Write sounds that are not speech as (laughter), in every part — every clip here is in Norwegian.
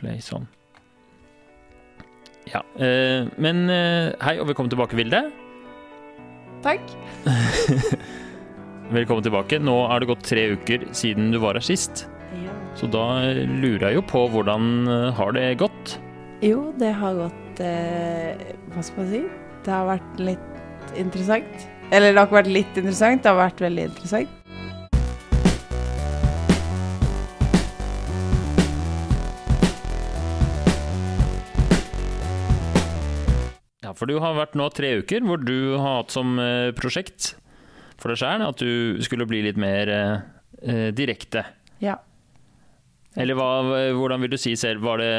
Play sånn. Ja. eh, men eh, hei og velkommen tilbake, Vilde. Takk. (laughs) Velkommen tilbake. Nå er det gått tre uker siden du var her sist. Så da lurer jeg jo på hvordan eh, har det gått? Jo, det har gått eh, Hva skal man si? Det har vært litt interessant. Eller det har ikke vært litt interessant, det har vært veldig interessant. For du har vært nå tre uker hvor du har hatt som eh, prosjekt for deg sjøl at du skulle bli litt mer eh, eh, direkte. Ja. Eller hva, hvordan vil du si selv? Var det,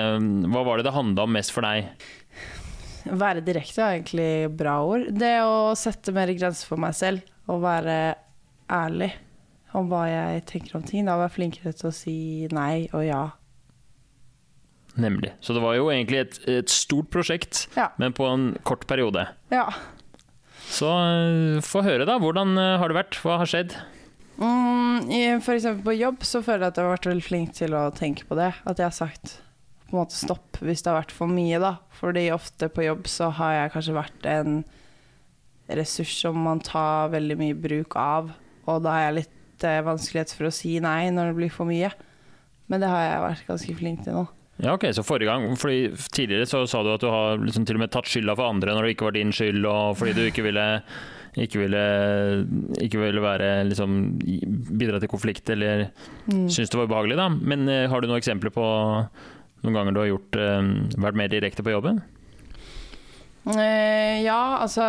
hva var det det handla om mest for deg? Være direkte er egentlig bra ord. Det å sette mer grenser for meg selv og være ærlig om hva jeg tenker om ting. Da være flinkere til å si nei og ja. Nemlig. Så det var jo egentlig et, et stort prosjekt, Ja. men på en kort periode. Ja. Så eh, få høre, da. Hvordan eh, har det vært? Hva har skjedd? Mm, F.eks. på jobb så føler jeg at jeg har vært veldig flink til å tenke på det. At jeg har sagt på en måte stopp hvis det har vært for mye, da. Fordi ofte på jobb så har jeg kanskje vært en ressurs som man tar veldig mye bruk av. Og da har jeg litt eh, vanskelighet for å si nei når det blir for mye. Men det har jeg vært ganske flink til nå. Ja, ok, så forrige gang, fordi Tidligere så sa du at du har liksom til og med tatt skylda for andre når det ikke var din skyld, og fordi du ikke ville ikke ville, ikke ville være, liksom, bidra til konflikt eller Mm. synes det var ubehagelig. da. Men uh, har du noen eksempler på noen ganger du har gjort, uh, vært mer direkte på jobben? Uh, ja, altså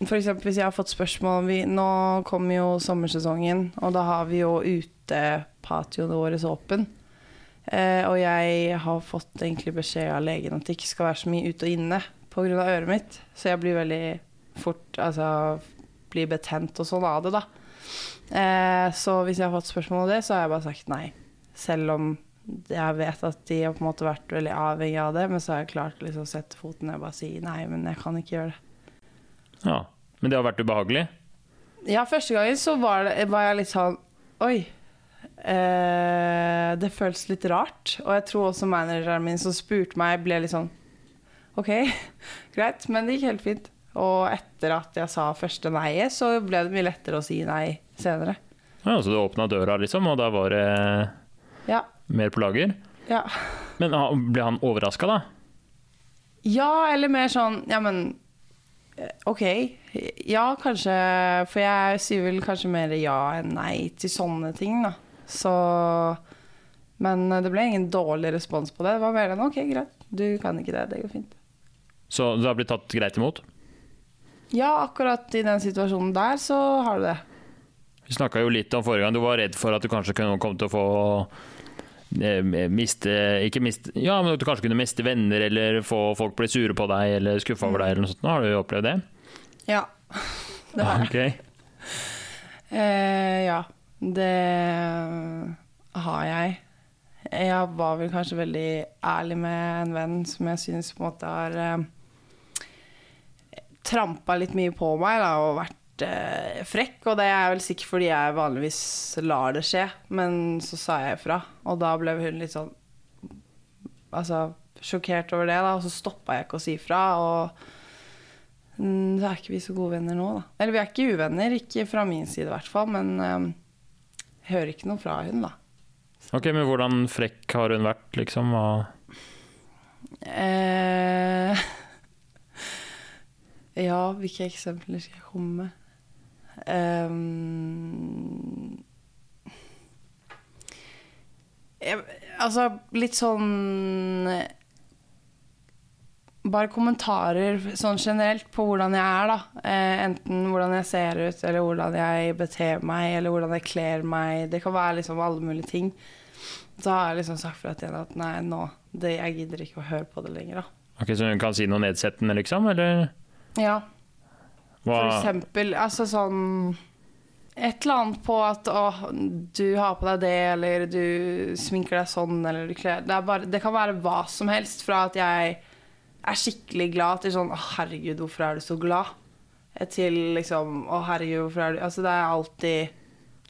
eksempel hvis jeg har fått spørsmål vi, Nå kommer jo sommersesongen, og da har vi jo utepatioen vår åpen. Eh, og jeg har fått egentlig beskjed av legen at det ikke skal være så mye ute og inne pga. øret mitt. Så jeg blir veldig fort Altså blir betent og sånn av det, da. Eh, så hvis jeg har fått spørsmål om det, så har jeg bare sagt nei. Selv om jeg vet at de har på en måte vært veldig avhengig av det, men så har jeg klart liksom å sette foten ned og bare si nei, men jeg kan ikke gjøre det. Ja, Men det har vært ubehagelig? Ja, første gangen så var, det, var jeg litt sånn Oi. Eh, det føles litt rart. Og jeg tror også manageren min som spurte meg, ble litt sånn OK, (laughs) greit. Men det gikk helt fint. Og etter at jeg sa første nei-et, så ble det mye lettere å si nei senere. Ja, Så du åpna døra, liksom, og da var det Ja. mer på lager? Ja, Men ble han overraska, da? ja eller mer sånn Ja, men eh, OK. Ja, kanskje For jeg sier vel kanskje mer ja enn nei til sånne ting, da. Så Men det ble ingen dårlig respons på det. Det var mer enn OK, greit. Du kan ikke det. Det går fint. Så du har blitt tatt greit imot? Ja, akkurat i den situasjonen der så har du det. Vi snakka jo litt om forrige gang, du var redd for at du kanskje kunne komme til å få eh, miste Ikke miste Ja, men at du kanskje kunne miste venner, eller få folk bli sure på deg eller skuffa over deg, eller noe sånt. Nå har du jo opplevd det? Ja. (laughs) Det har jeg. Okay. Eh, ja, det har jeg. Jeg var vel kanskje veldig ærlig med en venn som jeg syns på en måte har eh, trampa litt mye på meg da, og vært eh, frekk. Og det er vel sikkert fordi jeg vanligvis lar det skje, men så sa jeg ifra. Og da ble hun litt sånn altså, sjokkert over det, da, og så stoppa jeg ikke å si ifra. Og mm, så er ikke vi så gode venner nå, da. Eller vi er ikke uvenner, ikke fra min side i hvert fall, men eh, jeg hører ikke noe fra hun, da. Ok, Men hvordan frekk har hun vært, liksom? Og Eh, (laughs) ja, hvilke eksempler skal jeg komme med? Um, jeg, altså, litt sånn Bare kommentarer sånn generelt på hvordan jeg er, da. Eh, enten hvordan jeg ser ut, eller hvordan jeg beter meg, eller hvordan jeg kler meg. Det kan være liksom alle mulige ting. Så har jeg liksom sagt fra til henne at nei, nå, det, jeg gidder ikke å høre på det lenger, da. ok, Så hun kan si noe nedsettende, liksom? Eller Ja, hva? for eksempel altså sånn Et eller annet på at å, du har på deg det, eller du sminker deg sånn, eller du kler det, bare, det kan være hva som helst, fra at jeg er skikkelig glad til sånn Å, herregud, hvorfor er du så glad? Til liksom Å, herregud, hvorfor er du Altså, det er alltid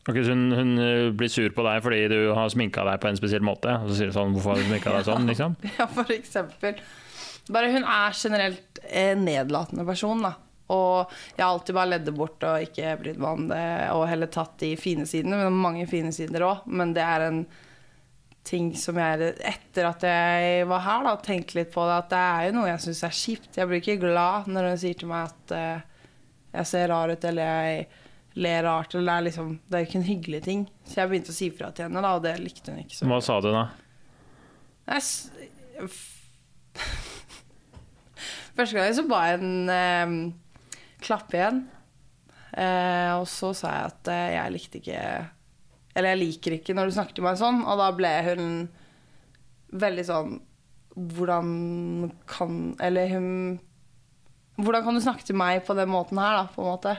Ok, så hun, hun eh, blir sur på deg fordi du har sminka deg på en spesiell måte? Og så sier hun sånn 'Hvorfor har du sminka deg sånn?' (laughs) liksom? Ja, for eksempel. Bare hun er generelt en nedlatende person, da. Og jeg har alltid bare ledd det bort og ikke brydd meg om det, og heller tatt de fine sidene. Men mange fine sider òg. Men det er en ting som jeg Etter at jeg var her, da, tenkte litt på det, at det er jo noe jeg syns er kjipt. Jeg blir ikke glad når hun sier til meg at uh, jeg ser rar ut, eller jeg ler rart, eller det er liksom Det er ikke en hyggelig ting. Så jeg begynte å si fra til henne, da, og det likte hun ikke så Hva sa du da? Jeg, Første gang så ba jeg en uh, klappe igjen. Uh, og så sa jeg at eh, jeg likte ikke Eller jeg liker ikke når du snakker til meg sånn. Og da ble hun veldig sånn Hvordan kan Eller hun Hvordan kan du snakke til meg på den måten her, da, på en måte?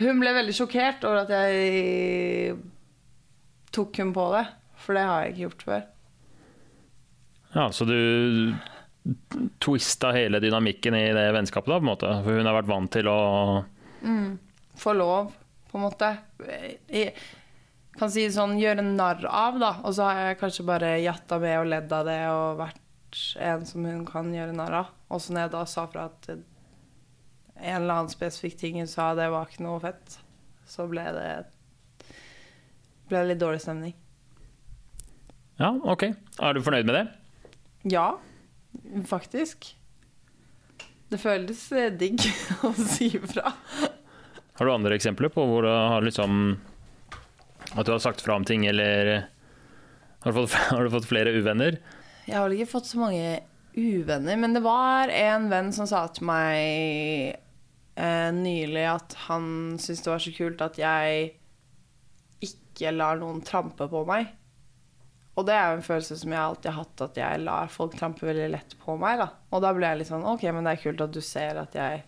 Hun ble veldig sjokkert over at jeg tok hun på det. For det har jeg ikke gjort før. Ja, Så du twista hele dynamikken i det vennskapet, da, på en måte? For hun har vært vant til å Få lov, på en måte. Jeg kan si sånn gjøre narr av, da. Og så har jeg kanskje bare jatta med og ledd av det og vært en som hun kan gjøre narr av. Og så når jeg da sa fra at en eller annen spesifikk ting hun sa, det var ikke noe fett, så ble det ble det litt dårlig stemning. Ja, OK. Er du fornøyd med det? Ja, faktisk. Det føles eh, digg (laughs) å si fra. Har du andre eksempler på hvor du har liksom At du har sagt fra om ting, eller har du fått, (laughs) har du fått flere uvenner? Jeg har vel ikke fått så mange uvenner, men det var en venn som sa til meg eh, nylig at han syntes det var så kult at jeg ikke lar noen trampe på meg. Og det er jo en følelse som jeg alltid har hatt, at jeg lar folk trampe veldig lett på meg. da. Og da ble jeg litt sånn OK, men det er kult at du ser at jeg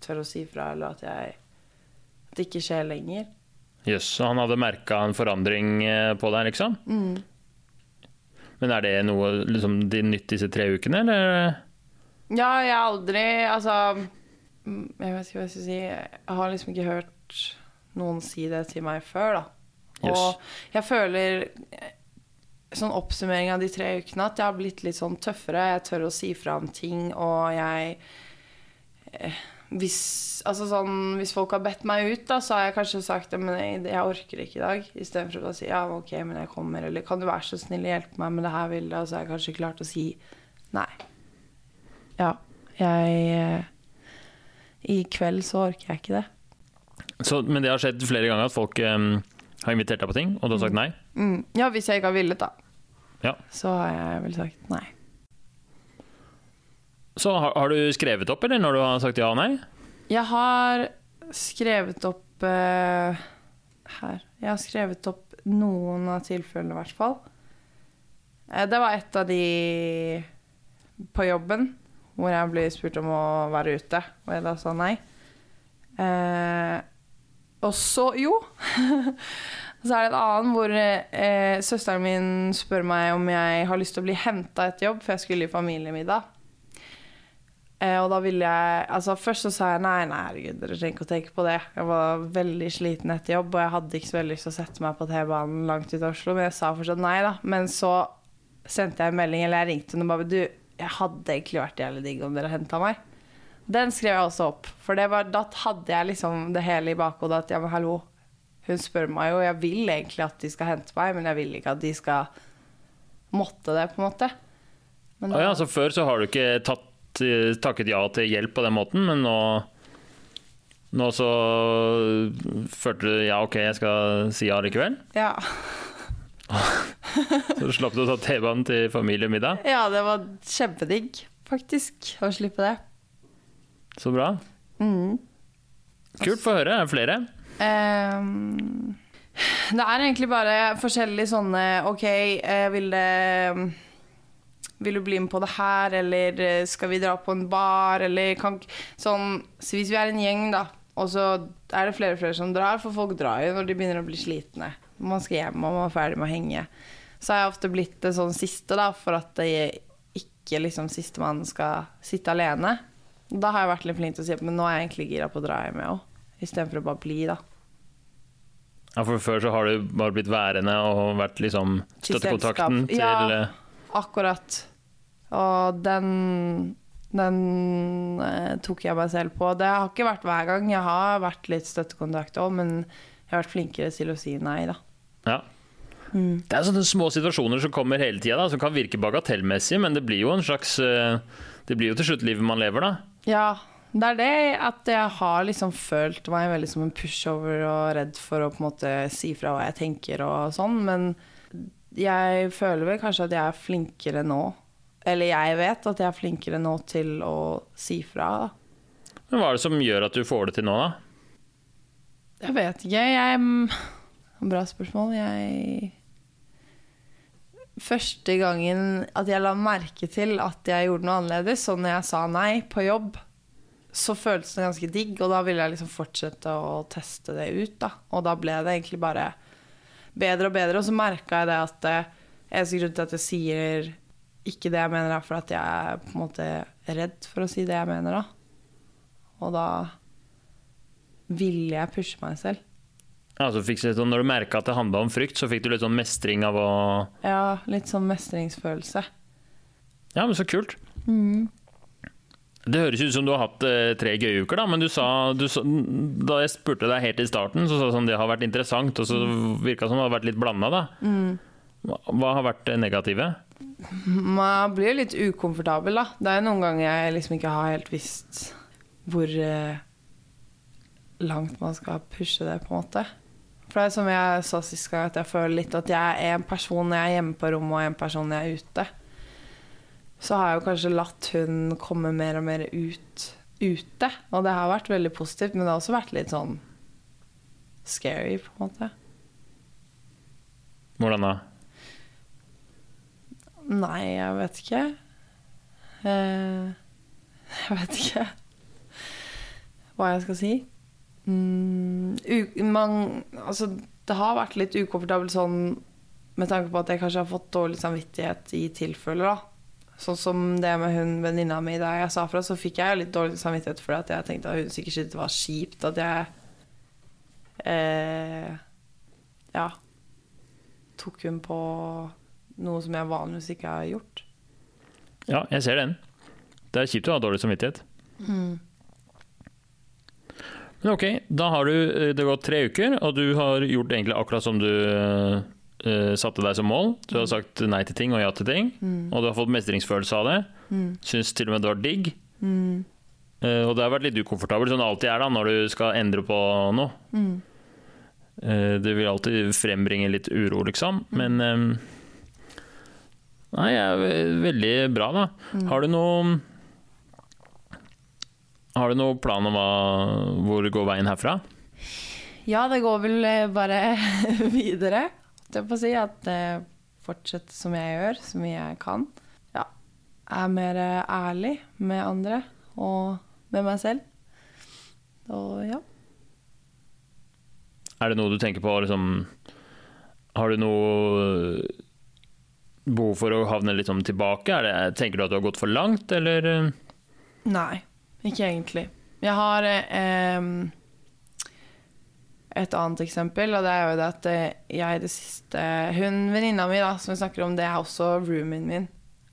tør å si fra, eller at jeg det ikke skjer lenger. Jøss, så han hadde merka en forandring eh, på deg, liksom? Men er det noe liksom, de nytt disse tre ukene, eller? Ja, jeg har aldri Altså mm, Jeg vet ikke hva jeg skal si. Jeg har liksom ikke hørt noen si det til meg før, da. Yes. Og jeg føler Sånn oppsummering av de tre ukene at jeg har blitt litt sånn tøffere. Jeg tør å si fra om ting, og jeg eh, hvis, altså sånn, hvis folk har bedt meg ut, da, så har jeg kanskje sagt at jeg, jeg orker ikke i dag. Istedenfor å si ja, ok, men jeg kommer. Eller kan du være så snill å hjelpe meg med det her, bildet? Og så har jeg kanskje klart å si nei. Ja, jeg eh, I kveld så orker jeg ikke det. Så, men det har skjedd flere ganger at folk um, har invitert deg på ting, og du har sagt nei? Mm. Ja, hvis jeg ikke har villet, da. Ja. Så har jeg vel sagt nei. Så har, har du skrevet opp, eller, når du har sagt ja og nei? Jeg har skrevet opp uh, her. Jeg har skrevet opp noen av tilfellene, i hvert fall. Uh, det var et av de på jobben hvor jeg ble spurt om å være ute, og jeg da sa nei. Uh, og så Jo! (laughs) så er det et annet hvor søsteren min spør meg om jeg har lyst til å bli henta etter jobb, for jeg skulle i familiemiddag. Eh, og da ville jeg altså Først så sa jeg nei, nei, herregud, dere trenger ikke å tenke på det. Jeg var veldig sliten etter jobb, og jeg hadde ikke så veldig lyst til å sette meg på T-banen langt ut av Oslo, men jeg sa fortsatt nei, da. Men så sendte jeg en melding, eller jeg ringte henne og bare Du, jeg hadde egentlig vært jævlig digg om dere henta meg. Den skrev jeg også opp, for det var, da hadde jeg liksom det hele i bakhodet at ja, men hallo, hun spør meg jo, jeg vil egentlig at de skal hente meg, men jeg vil ikke at de skal måtte det, på en måte. Men ah, ja, så før så har du ikke tatt, takket ja til hjelp på den måten, men nå nå så følte du ja, OK, jeg skal si ja likevel. ja. (laughs) Så slapp du å ta T-banen til familiemiddag. ja, det var kjempedigg, faktisk, å slippe det. Så bra. Mm. Kult, få høre. Er det flere? Um, det er egentlig bare forskjellige sånne OK, jeg vil det Vil du bli med på det her, eller eh, skal vi dra på en bar, eller kan Sånn så Hvis vi er en gjeng, da, og så er det flere og flere som drar, for folk drar jo når de begynner å bli slitne. Man skal hjem, og man er ferdig med å henge. Så har jeg ofte blitt det sånn siste, da, for at det ikke liksom sistemann skal sitte alene. Da har jeg vært litt flink til å si at men nå er jeg egentlig gira på å dra hjem, jeg òg. Istedenfor å bare bli, da. Ja, for før så har du bare blitt værende og vært liksom støttekontakten til Ja. Akkurat. Og den den eh, tok jeg meg selv på. Det har ikke vært hver gang. Jeg har vært litt støttekontakt òg, men jeg har vært flinkere til å si nei, da. Ja. Det er sånne små situasjoner som kommer hele tida, som kan virke bagatellmessig, men det blir jo en slags eh, Det blir jo til slutt livet man lever, da. Ja, det er det at jeg har liksom følt meg veldig som en pushover og redd for å på en måte si fra hva jeg tenker og sånn, men jeg føler vel kanskje at jeg er flinkere nå. Eller jeg vet at jeg er flinkere nå til å si fra. da. Men hva er det som gjør at du får det til nå, da? Jeg vet ikke. Jeg Bra spørsmål. Jeg Første gangen at jeg la merke til at jeg gjorde noe annerledes, så når jeg sa nei på jobb, så føltes det ganske digg, og da ville jeg liksom fortsette å teste det ut, da. Og da ble det egentlig bare bedre og bedre, og så merka jeg det at eh, eneste grunn til at jeg sier ikke det jeg mener, er for at jeg er på en måte redd for å si det jeg mener, da. Og da ville jeg pushe meg selv. Ja, så fikk du litt sånn, når du merka at det handla om frykt, så fikk du litt sånn mestring av å Ja, litt sånn mestringsfølelse. Ja, men så kult. Det høres ut som du har hatt eh, tre gøye uker, da, men du sa, du sa Da jeg spurte deg helt i starten, så sa du sånn det har vært interessant, og så virka som det har vært litt blanda, da. Hva, har vært det negative? Man blir litt ukomfortabel, da. Det er noen ganger jeg liksom ikke har helt visst hvor eh, langt man skal pushe det, på en måte. For det er som jeg sa sist gang, at jeg føler litt at jeg er en person når jeg er hjemme på rommet, og en person når jeg er ute. Så har jeg jo kanskje latt hun komme mer og mer ut ute. Og det har vært veldig positivt, men det har også vært litt sånn scary, på en måte. Hvordan da? Nei, jeg vet ikke. Eh, jeg vet ikke (laughs) hva jeg skal si. Mm, man, altså, det har vært litt ukomfortabelt sånn med tanke på at jeg kanskje har fått dårlig samvittighet i tilfeller. da. Sånn som det med hun venninna mi da jeg sa fra, så fikk jeg litt dårlig samvittighet for det. at jeg tenkte at hun sikkert syntes det var kjipt at jeg eh, Ja tok hun på noe som jeg vanligvis ikke har gjort. Ja, jeg ser den. Det er kjipt å ha dårlig samvittighet. Men ok, da har du eh, det gått tre uker, og du har gjort egentlig akkurat som du eh, satte deg som mål. Du har sagt nei til ting og ja til ting, og du har fått mestringsfølelse av det. Syns til og med det var digg. Eh, og det har vært litt ukomfortabelt, som det alltid er da, når du skal endre på noe. Eh, det vil alltid frembringe litt uro, liksom. Men um, Nei, jeg er veldig bra, da. Har du noe Har du noen plan om hva, hvor går veien herfra? Ja, det går vel bare (laughs) videre. Det får si at eh, fortsetter som jeg gjør, så mye jeg kan. Ja. Er mer eh, ærlig med andre og med meg selv. Og ja. Er det noe du tenker på liksom Har du noe behov for å havne litt sånn tilbake? Er det, tenker du at du har gått for langt, eller? Nei, ikke egentlig. Jeg har eh, et annet eksempel, og det er jo det at eh, jeg det siste Hun venninna mi da, som vi snakker om, det er også roomien min.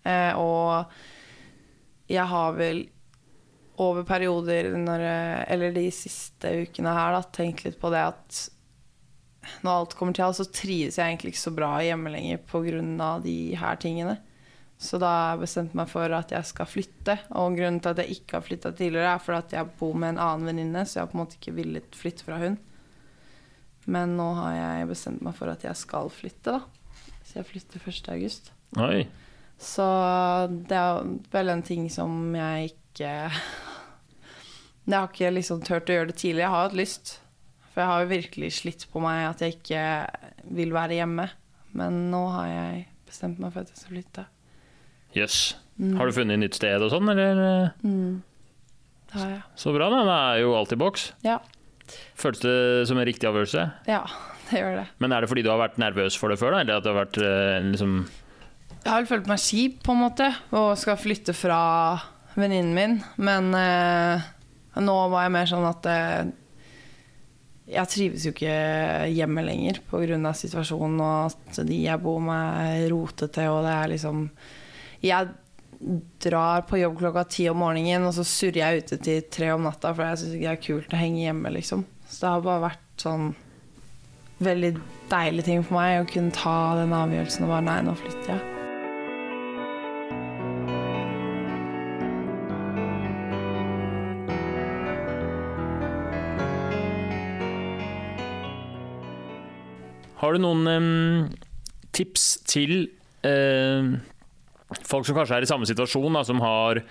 Eh, og jeg har vel over perioder når, eh, Eller de siste ukene her, da, tenkt litt på det at når alt kommer til alt, så trives jeg egentlig ikke så bra hjemme lenger pga. de her tingene. Så da har jeg meg for at jeg skal flytte. Og grunnen til at jeg ikke har flytta tidligere, er fordi at jeg bor med en annen venninne, så jeg har på en måte ikke villet flytte fra hun. Men nå har jeg bestemt meg for at jeg skal flytte, da. Så jeg flytter 1. august. Oi. Så det er vel en ting som jeg ikke (laughs) Jeg har ikke liksom turt å gjøre det tidlig. Jeg har hatt lyst. For jeg har jo virkelig slitt på meg at jeg ikke vil være hjemme. Men nå har jeg bestemt meg for at jeg skal flytte. Jøss. Har du funnet nytt sted og sånn, eller? Det har jeg. Så bra, da. Det er jo alltid boks. Ja. Føles det som en riktig avgjørelse? ja, det gjør det. Men er det fordi du har vært nervøs for det før, da? Eller at det har vært eh, liksom Jeg har vel følt meg kjip, på en måte, og skal flytte fra venninnen min. Men eh, nå var jeg mer sånn at eh, jeg trives jo ikke hjemme lenger pga. situasjonen og at de jeg bor med, er rotete, og det er liksom Jeg drar på jobb klokka ti om morgenen, og så surrer jeg ute til tre om natta, for jeg syns ikke det er kult å henge hjemme, liksom. Så det har bare vært sånn veldig deilig ting for meg å kunne ta den avgjørelsen og bare Nei, nå flytter jeg. Har du noen um, tips til em, folk som kanskje er i samme situasjon, da, som har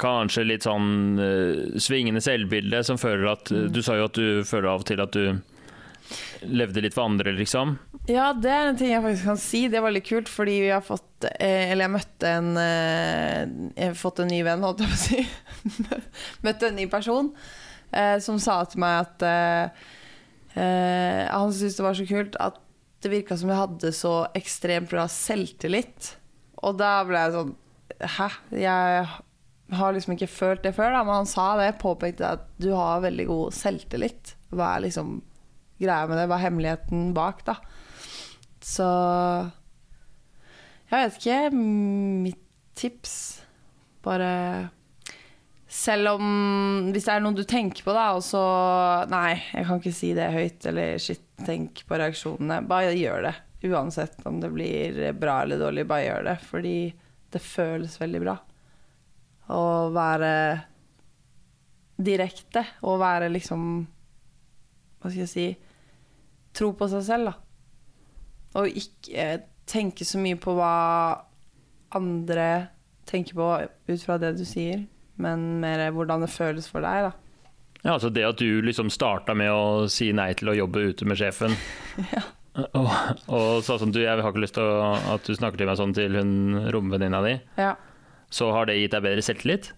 kanskje litt sånn uh, svingende selvbilde, som føler at Du sa jo at du føler av og til at du levde litt for andre, liksom. Ja, det er en ting jeg faktisk kan si. Det er veldig kult, fordi vi har fått eh, Eller jeg møtte en Jeg har fått en ny venn, holdt jeg på å si. (laughs) møtte en ny person som sa til meg at eh, han syntes det var så kult at det virka som jeg hadde så ekstremt bra selvtillit. Og da ble jeg sånn Hæ? Jeg har liksom ikke følt det før, da, men han sa det. Påpekte at du har veldig god selvtillit. Hva er liksom greia med det? Hva er hemmeligheten bak, da? Så Jeg vet ikke. Mitt tips Bare Selv om Hvis det er noe du tenker på, da, og så Nei, jeg kan ikke si det høyt, eller shit, tenk på reaksjonene. Bare gjør det. Uansett om det blir bra eller dårlig, bare gjør det. Fordi det føles veldig bra. Å være direkte, og være liksom Hva skal jeg si Tro på seg selv, da. Og ikke tenke så mye på hva andre tenker på ut fra det du sier, men mer hvordan det føles for deg, da. Ja, altså Det at du liksom starta med å si nei til å jobbe ute med sjefen, (laughs) Ja. Og, og sa sånn du, jeg har ikke lyst til å, at du snakker til meg sånn til hun romvenninna di, ja. så har det gitt deg bedre selvtillit?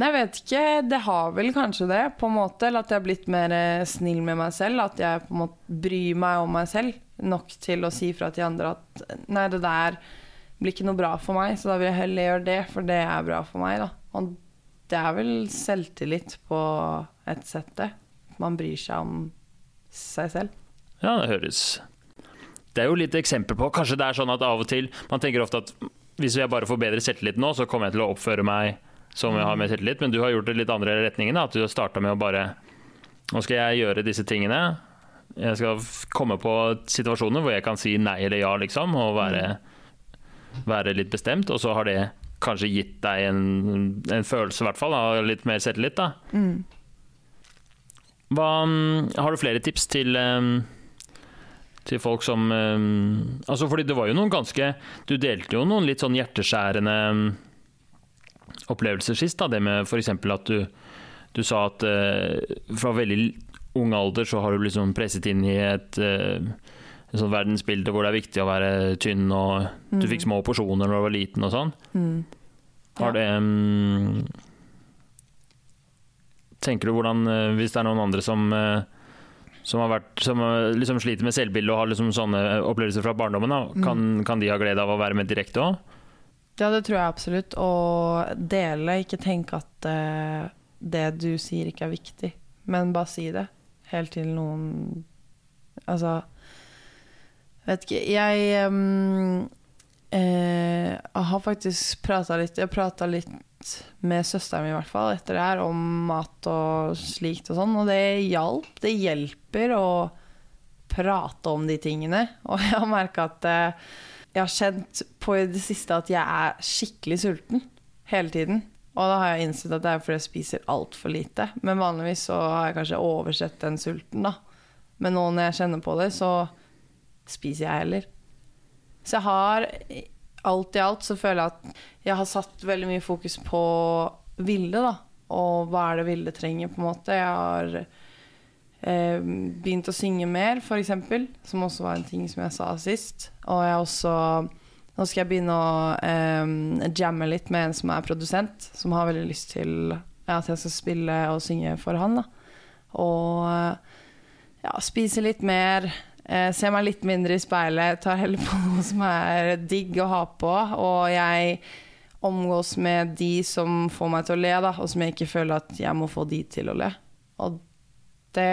Nei, jeg vet ikke. Det har vel kanskje det, på en måte. Eller at jeg har blitt mer eh, snill med meg selv. At jeg på en måte bryr meg om meg selv nok til å si fra til andre at nei, det der blir ikke noe bra for meg, så da vil jeg heller gjøre det, for det er bra for meg, da. Og det er vel selvtillit på et sett, det. Man bryr seg om seg selv. Ja, det høres Det er jo litt eksempel på Kanskje det er sånn at av og til Man tenker ofte at hvis jeg bare får bedre selvtillit nå, så kommer jeg til å oppføre meg som jeg har mer selvtillit, men du har gjort det litt andre retningen. Da. At du har starta med å bare Nå skal jeg gjøre disse tingene. Jeg skal komme på situasjoner hvor jeg kan si nei eller ja, liksom, og være, være litt bestemt. Og så har det kanskje gitt deg en, en følelse, i hvert fall, av litt mer selvtillit, da. Hva, mm, har du flere tips til um, til folk som um, Altså fordi det var jo noen ganske Du delte jo noen litt sånn hjerteskjærende um, opplevelser sist. da Det med f.eks. at du, du sa at uh, fra veldig ung alder så har du liksom presset inn i et uh, et sånt verdensbilde hvor det er viktig å være tynn, og du fikk små porsjoner når du var liten og sånn. Har det um, Tenker du hvordan, hvis det er noen andre som uh, som har vært, som liksom sliter med selvbilde og har liksom sånne opplevelser fra barndommen, da, kan, kan de ha glede av å være med direkte òg? Ja, det tror jeg absolutt. Og dele, ikke tenke at uh, det du sier ikke er viktig, men bare si det. Helt til noen Altså Vet ikke. Jeg ehm, eh, har faktisk prata litt Jeg prata litt med søsteren min i hvert fall etter det her om mat og slikt og sånn, og det hjalp. Det hjelper å prate om de tingene. (laughs) Og jeg har merka at eh, jeg har kjent på i det siste at jeg er skikkelig sulten hele tiden. Og da har jeg innsett at det er fordi jeg spiser altfor lite. Men vanligvis så har jeg kanskje oversett den sulten, da. Men nå når jeg kjenner på det, så spiser jeg heller. Så jeg har Alt i alt så føler jeg at jeg har satt veldig mye fokus på Vilde, da. Og hva er det Vilde trenger, på en måte. Jeg har eh, begynt å synge mer, f.eks., som også var en ting som jeg sa sist. Og jeg har også Nå skal jeg begynne å eh, jamme litt med en som er produsent, som har veldig lyst til at jeg skal spille og synge for han. Da. Og ja, spise litt mer. Eh, ser meg litt mindre i speilet. Tar heller på (laughs) noe som er digg å ha på. Og jeg omgås med de som får meg til å le, da, og som jeg ikke føler at jeg må få de til å le. Og det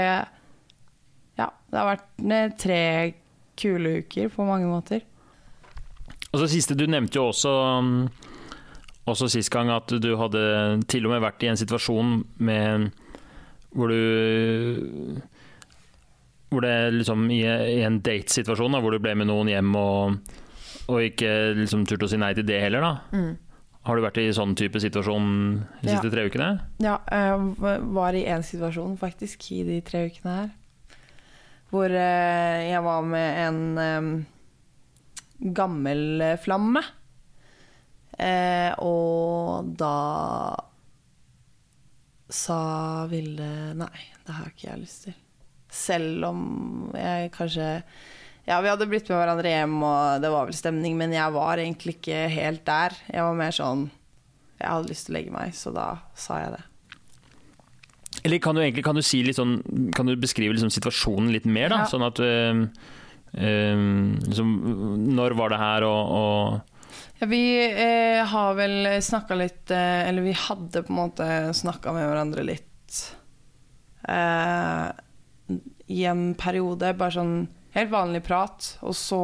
ja, det har vært eh, tre kule uker på mange måter. Og så siste, Du nevnte jo også, um, også sist gang at du hadde til og med vært i en situasjon med hvor du Hvor det liksom i, i en datesituasjon hvor du ble med noen hjem og, og ikke liksom turte å si nei til det heller. da. Har du vært i sånn type situasjon de Ja. siste tre ukene? Ja, jeg var i en situasjon faktisk i de tre ukene her. Hvor eh, jeg var med en eh, gammel flamme. Eh, og da sa Vilde nei, det har ikke jeg lyst til. Selv om jeg kanskje Ja, vi hadde blitt med hverandre hjem, og det var vel stemning, men jeg var egentlig ikke helt der. Jeg var mer sånn Jeg hadde lyst til å legge meg, så da sa jeg det. Eller kan du egentlig kan du si sånn Kan du beskrive liksom situasjonen litt mer, da? Ja. Sånn at øh, øh, liksom, Når var det her, og, og Ja, vi eh, har vel snakka litt eh, Eller vi hadde på en måte snakka med hverandre litt eh, i en periode. Bare sånn helt vanlig prat. Og så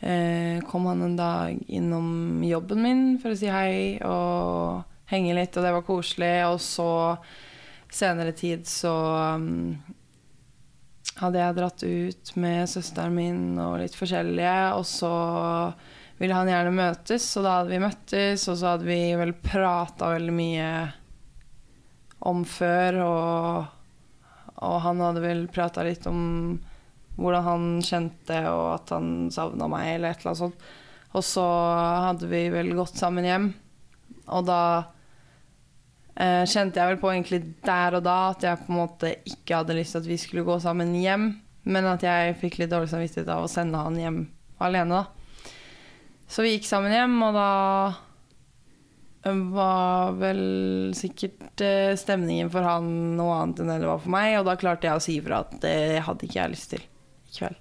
eh, kom han en dag innom jobben min for å si hei og henge litt, og det var koselig. Og så senere tid så um, hadde jeg dratt ut med søsteren min og litt forskjellige, og så ville han gjerne møtes, og da hadde vi møttes, og så hadde vi vel prata veldig mye om før, og, og han hadde vel prata litt om hvordan han kjente, og at han savna meg, eller et eller annet sånt. Og så hadde vi vel gått sammen hjem, og da eh, kjente jeg vel på egentlig der og da at jeg på en måte ikke hadde lyst til at vi skulle gå sammen hjem, men at jeg fikk litt dårlig samvittighet av å sende han hjem alene, da. Så vi gikk sammen hjem, og da var vel sikkert eh, stemningen for han noe annet enn det var for meg, og da klarte jeg å si ifra at det hadde ikke jeg lyst til i kveld.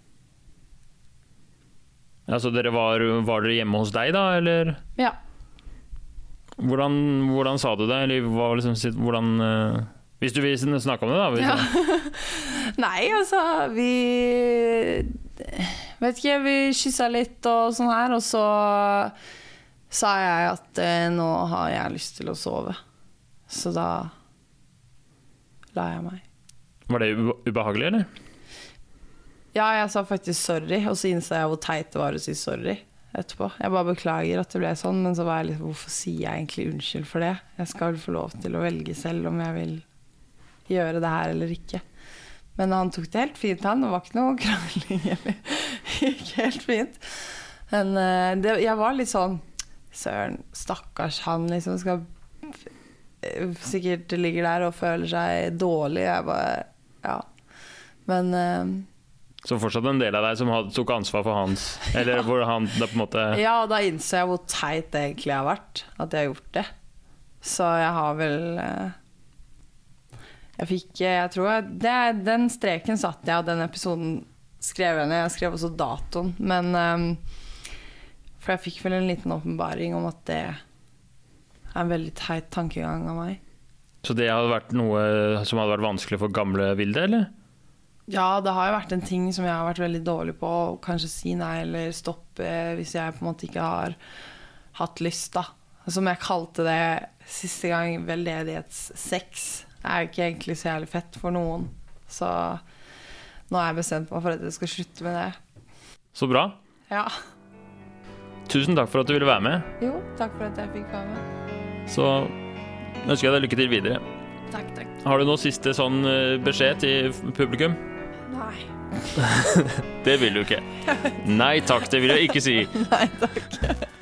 Altså, dere var, var dere hjemme hos deg, da, eller Ja. hvordan, hvordan sa du det? Eller hva liksom, hvordan øh, Hvis du vil snakke om det, da. Ja. (laughs) Nei, altså, vi Vet ikke, vi kyssa litt og sånn her, og så sa jeg at eh, nå har jeg lyst til å sove. Så da la jeg meg. Var det ubehagelig, eller? Ja, jeg sa faktisk sorry, og så innså jeg hvor teit det var å si sorry etterpå. Jeg bare beklager at det ble sånn, men så var jeg litt Hvorfor sier jeg egentlig unnskyld for det? Jeg skal vel få lov til å velge selv om jeg vil gjøre det her eller ikke. Men han tok det helt fint, han. Det var ikke noe krangling. (laughs) Det gikk helt fint. Men eh, det, jeg var litt sånn Søren, stakkars han liksom skal Sikkert ligger der og føler seg dårlig. Jeg bare Ja. Men uh, Så fortsatt en del av deg som tok ansvar for hans (laughs) Eller hvor han da på en måte Ja, og da innså jeg hvor teit det egentlig har vært at jeg har gjort det. Så jeg har vel uh, Jeg fikk Jeg tror jeg, det, Den streken satt jeg, og den episoden skrev jeg ned. Jeg skrev også datoen, men eh, For jeg fikk vel en liten åpenbaring om at det er en veldig teit tankegang av meg. Så det hadde vært noe som hadde vært vanskelig for gamle Vilde, eller? Ja, det har jo vært en ting som jeg har vært veldig dårlig på. Å kanskje si nei eller stoppe hvis jeg på en måte ikke har hatt lyst, da. Som jeg kalte det siste gang, veldedighetssex. Det er jo ikke egentlig så jævlig fett for noen. Så nå har jeg bestemt meg for at jeg skal slutte med det. Så bra. Ja. Tusen takk for at du ville være med. Jo, takk for at jeg fikk være med. Så ønsker jeg deg lykke til videre. Takk, takk. Har du noen siste sånn eh, beskjed til publikum? Nei. (laughs) Det vil du ikke. (laughs) Nei takk, det vil jeg ikke si. Nei takk.